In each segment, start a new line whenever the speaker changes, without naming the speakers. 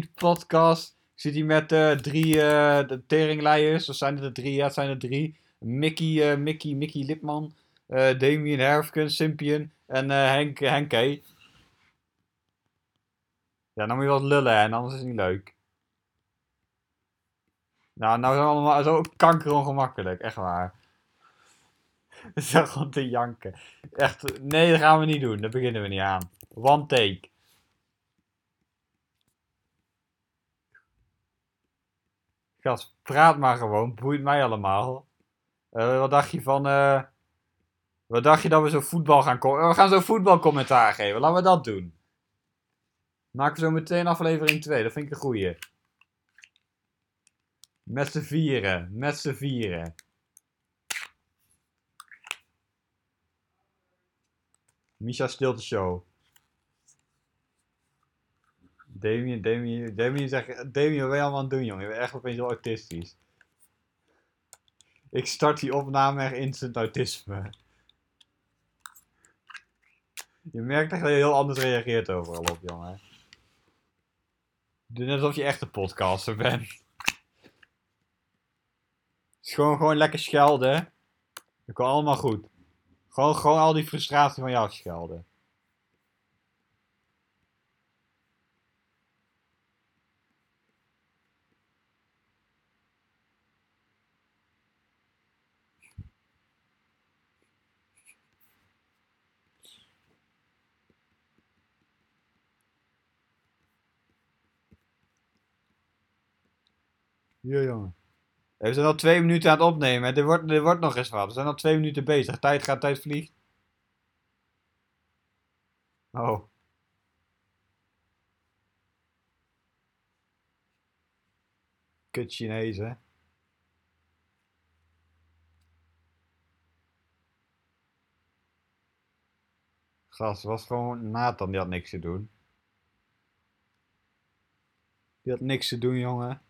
Podcast. Ik zit hier met eh, drie de teringleiers. Of zijn er drie? Ja, het zijn er drie. Mickey, eh, Mickey, Mickey Lipman. Damien Herfken, Simpion. En Henk, Henke. Ja, dan moet je wat lullen, en Anders is het niet leuk. Nou, nou zijn allemaal zo kankerongemakkelijk. Echt waar. Het is gewoon te janken. Echt, nee, dat gaan we niet doen. Daar beginnen we niet aan. One take. Gast, praat maar gewoon. Boeit mij allemaal. Eh, wat dacht je van... eh, wat dacht je dat we zo voetbal gaan... co- We gaan zo voetbalcommentaar geven. Laten we dat doen. Maken we zo meteen aflevering 2. Dat vind ik een goeie. Met z'n vieren. Met z'n vieren. Misha Stilte Show. Damien, Damien, Damien zegt... Damien, wat ben je allemaal aan het doen, jongen? Je bent echt opeens wel autistisch. Ik start die opname echt instant autisme. Je merkt echt dat je heel anders reageert overal op, jongen. Doe net alsof je echt een podcaster bent. Is gewoon, gewoon lekker schelden. Dat komt allemaal goed. Gewoon, gewoon al die frustratie van jou schelden. Ja, jongen. We zijn al twee minuten aan het opnemen. Er wordt, er wordt nog eens wat. We zijn al twee minuten bezig. Tijd gaat, tijd vliegt. Oh. Kut Chinees, hè? Gast, was gewoon Nathan, die had niks te doen. Die had niks te doen, jongen.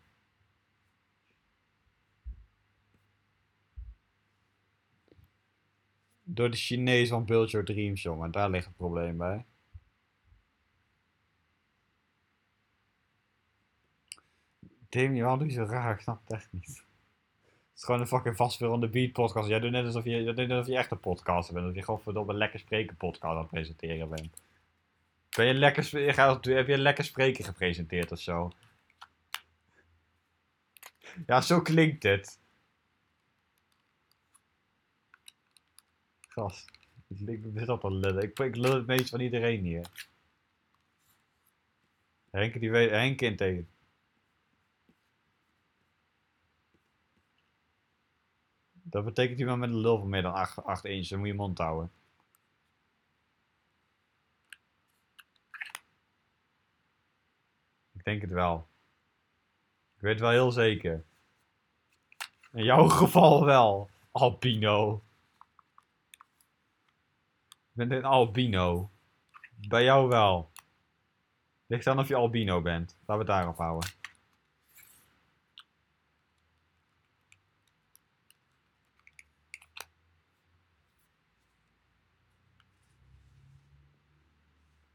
Door de Chinees van Build Your Dreams, jongen. Daar ligt het probleem bij. Damien, waarom doe je zo raar? Ik snap het echt niet. Het is gewoon een fucking vast on the beat podcast. Jij doet net alsof je, alsof je echt een podcaster bent. Dat je gewoon een lekker spreken podcast aan het presenteren bent. Ben je lekker, heb je lekker spreken gepresenteerd of zo? Ja, zo klinkt het. Gast, ik, ben een lullen. Ik, ik lul het meest van iedereen hier. Henk, die weet, Henk in tegen. Dat betekent iemand met een lul van meer dan 8, 8 inch. Dan moet je mond houden. Ik denk het wel. Ik weet het wel heel zeker. In jouw geval wel, albino. Ik ben een albino. Bij jou wel. Ligt aan of je albino bent. Laten we het daarop houden.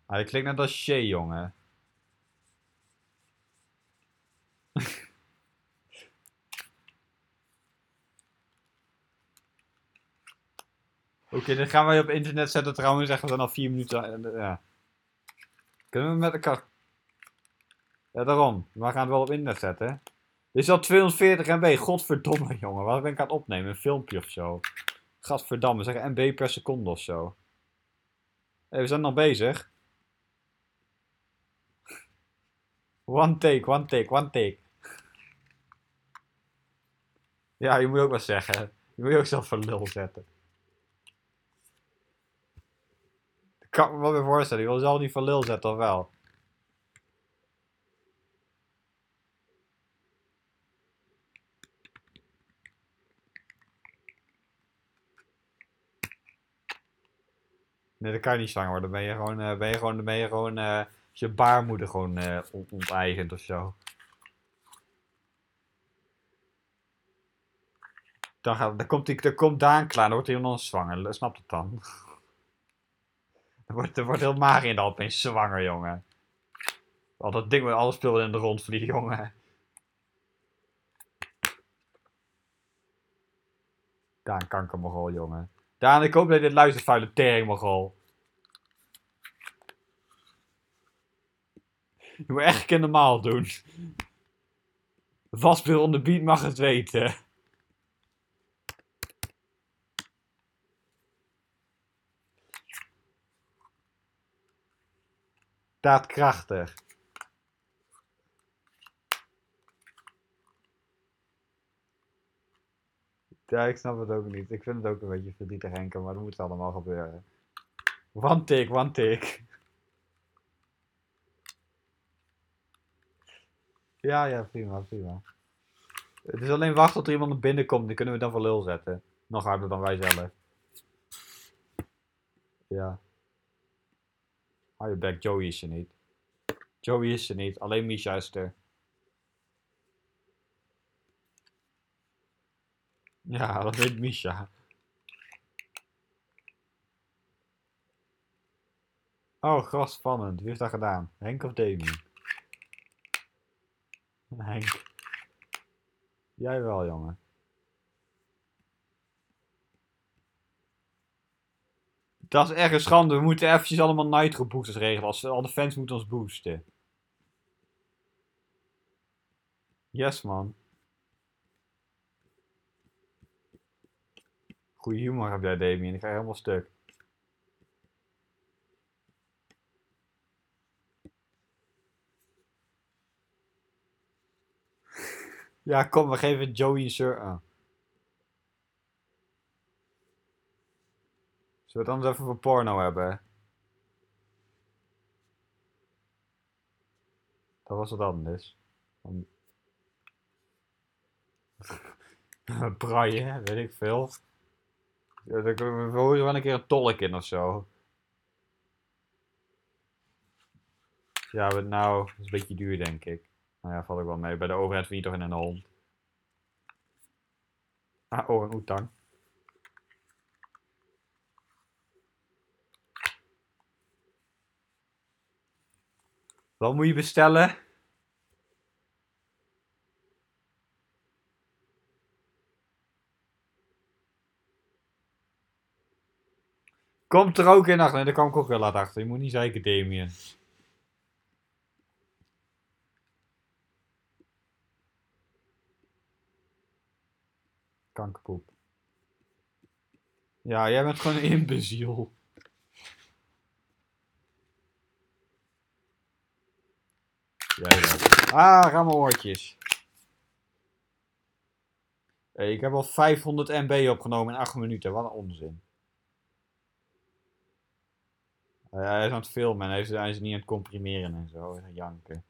Ah, je klinkt net als jongen. Oké, dit gaan wij op internet zetten trouwens. Echt, we zijn al vier minuten. Ja. Kunnen we met elkaar. Ja, daarom. We gaan het wel op internet zetten. Dit is al 240 MB. Godverdomme, jongen. Wat ben ik aan het opnemen? Een filmpje of zo. Gadverdamme, zeg MB per seconde of zo. Hé, we zijn nog bezig. One take, one take, one take. Ja, je moet ook wat zeggen. Je moet je ook zelf voor lul zetten. Ik kan me wel weer voorstellen. Je wil zelf niet voor lul zetten, of wel? Nee, dat kan je niet zwanger worden. Dan ben je gewoon, eh, ben je gewoon, ben je gewoon eh, je baarmoeder gewoon eh, on- onteigend of zo. Dan, gaat, dan, komt die, dan komt Daan klaar, dan wordt hij dan zwanger. Snap het dan? Dan wordt, dan wordt heel Mariën dan opeens zwanger, jongen. Al dat ding met alle spullen in de rond vliegen, jongen. Daan kankermogol, jongen. Daan, ik hoop dat je dit luistert, vuile teringmogol. Je moet echt een normaal doen. Wasbeer on the beat mag het weten. Daadkrachtig. Ja, ik snap het ook niet. Ik vind het ook een beetje verdrietig, Henke, maar dat moet allemaal gebeuren. One take, one take. Ja, ja, prima, prima. Het is alleen wachten tot er iemand naar binnen komt, die kunnen we dan voor lul zetten. Nog harder dan wij zelf. Ja. Hou je back, Joey is er niet. Joey is er niet, alleen Misha is er. Ja, dat weet Misha. Oh, gras spannend. Wie heeft dat gedaan? Henk of Damien? Henk. Jij wel, jongen. Dat is echt een schande. We moeten eventjes allemaal nitro boosters regelen. Als, al de fans moeten ons boosten. Yes, man. Goeie humor heb jij, Damien. Ik ga helemaal stuk. Ja, kom, we geven Joey een shirt aan. Zullen we het anders even voor porno hebben? Dat was wat anders. Dan... Braille, weet ik veel. Ja, dan we wel een keer een tolk in of zo. Ja, maar nou, dat is een beetje duur denk ik. Nou ja, valt ook wel mee. Bij de overheid verdient toch in een hond. Ah, oh, een oetang. Wat moet je bestellen? Komt er ook in achter. Nee, daar kan ik ook wel laten achter. Je moet niet zeiken, Damien. Kankerpoep. Ja, jij bent gewoon een imbeziel. Wel. Ah, ga oortjes. Ik heb al 500 MB opgenomen in 8 minuten. Wat een onzin. Hij is aan het filmen en hij is, niet aan het comprimeren en zo. Janken.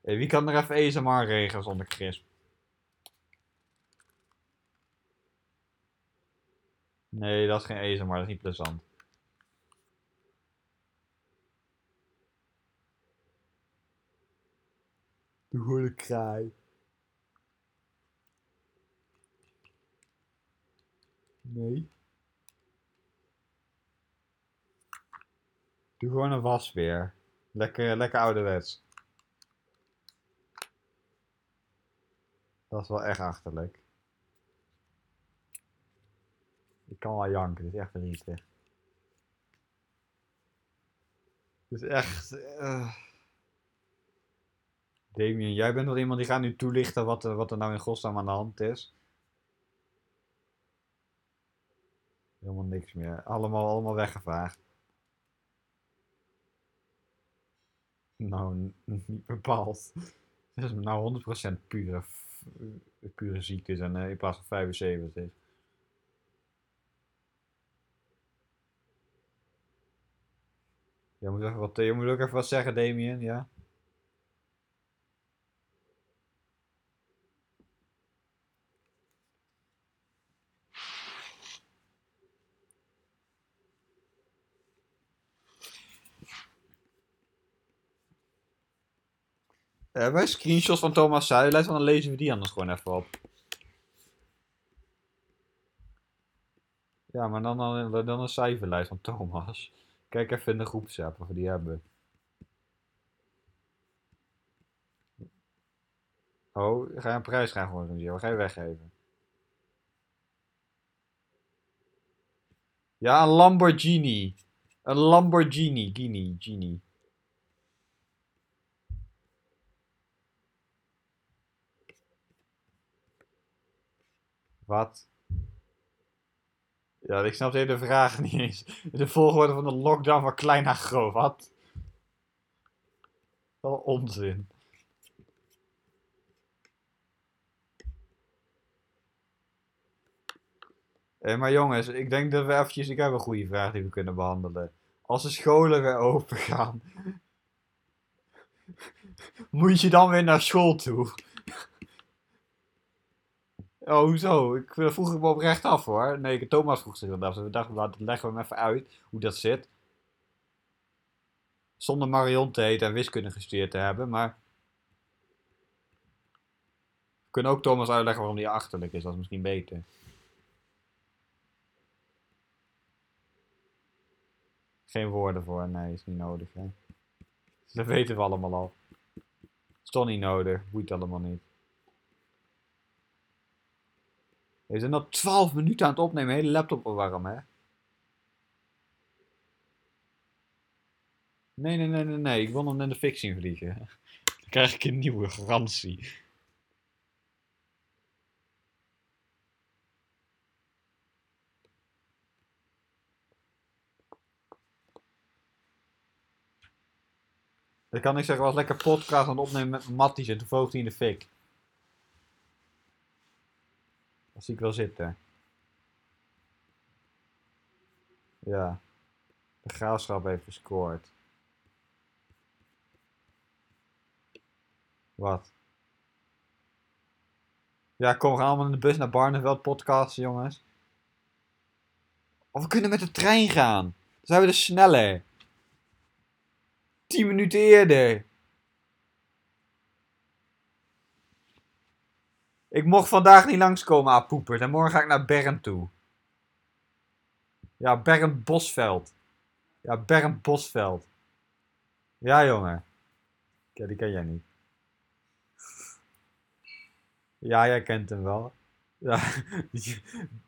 Wie kan er even ASMR regelen zonder crisp? Nee, dat is geen ASMR, dat is niet plezant. Gewoon een kraai. Nee. Doe gewoon een wasbeer. Lekker, lekker ouderwets. Dat is wel echt achterlijk. Ik kan wel janken, dit is echt verdrietig. Het is echt... Uh... Damien, jij bent wel iemand die gaat nu toelichten wat, wat er nou in godsnaam aan de hand is. Helemaal niks meer. Allemaal, allemaal weggevaagd. Nou, niet bepaald. Het is nou 100% pure, pure ziekte zijn in plaats van 75. Je moet, even wat, je moet ook even wat zeggen, Damien, ja? Hebben wij screenshots van Thomas Zuilijst? Want dan lezen we die anders gewoon even op. Ja, Ja, maar dan, dan, dan een cijferlijst van Thomas. Kijk even in de groepsapp of we die hebben. Oh, ga je een prijs gaan organiseren? Wat ga je weggeven? Ja, een Lamborghini. Een Lamborghini. Gini, Gini. Wat? Ja, ik snap de vraag niet eens. De volgorde van de lockdown van klein naar groot. Wat? Wel onzin. Hé, maar jongens, ik denk dat we eventjes... Ik heb een goede vraag die we kunnen behandelen. Als de scholen weer open gaan... moet je dan weer naar school toe? Oh, hoezo? Ik eh, vroeg ik me oprecht af hoor. Nee, Thomas vroeg zich dat af. We dachten, laten leggen we hem even uit hoe dat zit. Zonder Marion te heten en wiskunde gestudeerd te hebben, maar... We kunnen ook Thomas uitleggen waarom hij achterlijk is, dat is misschien beter. Geen woorden voor, nee, is niet nodig hè. Dat weten we allemaal al. Is toch niet nodig, boeit allemaal niet. We zijn al 12 minuten aan het opnemen, hele laptop warm, hè? Nee, nee, nee, nee, nee. Ik wil hem in de fixing vliegen. Dan krijg ik een nieuwe garantie. Dan kan ik zeggen, was lekker podcast aan het opnemen met Matties en toen vloog hij in de fik. Dat zie ik wel zitten. Ja. De graafschap heeft gescoord. Wat? Ja, kom, we gaan allemaal in de bus naar Barneveld podcasten, jongens. Of we kunnen met de trein gaan. Dan zijn we dus sneller. 10 minuten eerder. Ik mocht vandaag niet langskomen, aan poepert. En morgen ga ik naar Bernd toe. Ja, Bernd Bosveld. Ja, Bernd Bosveld. Ja, jongen. Ja, die ken jij niet. Ja, jij kent hem wel. Ja.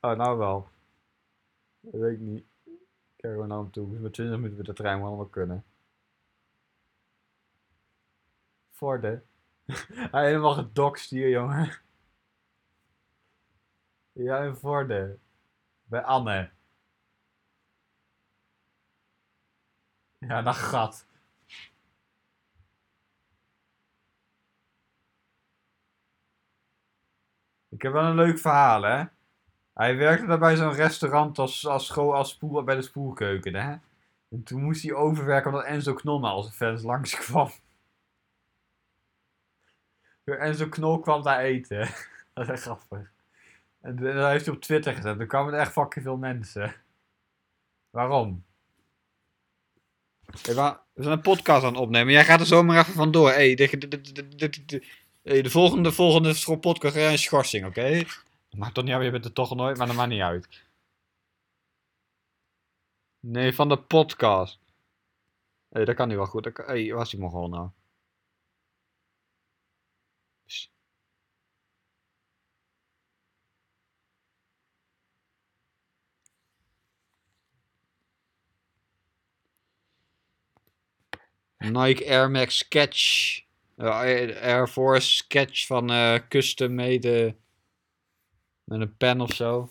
Oh, nou wel. Dat weet ik niet. Kijk gewoon naar hem toe. Met 20 minuten met de trein wel kunnen. Vorde. Hij helemaal gedokst hier, jongen. Ja, in Vorde. Bij Anne. Ja, dat gat. Ik heb wel een leuk verhaal, hè. Hij werkte daar bij zo'n restaurant als, als, als spoel, bij de spoelkeuken, hè. En toen moest hij overwerken omdat Enzo Knol als een fans langskwam. En zo'n knol kwam daar eten. dat is echt grappig. En dat heeft hij op Twitter gezet. Er kwamen echt fucking veel mensen. Waarom? Hey, we zijn een podcast aan het opnemen. Jij gaat er zomaar even vandoor. Hey, de, de, de, de, volgende, volgende podcast ga een schorsing, oké? Okay? Maakt toch niet uit, je bent er toch nooit, maar dat maakt niet uit. Nee, van de podcast. Hé, hey, dat kan niet wel goed. Hé, hey, is die mogol nou? Nike Air Max Sketch. Air Force Sketch van uh, custom made. Met een pen of zo.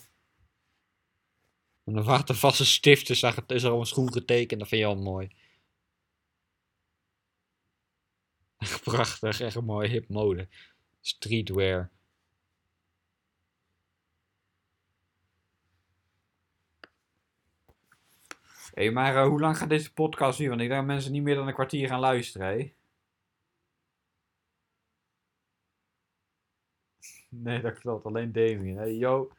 En een watervaste stift is er, is er een schoen getekend. Dat vind je al mooi. Prachtig, echt een mooie hip mode. Streetwear. Hey, maar uh, hoe lang gaat deze podcast hier? Want ik denk dat mensen niet meer dan een kwartier gaan luisteren, hé. Nee, dat klopt. Alleen Damien. Hey, yo.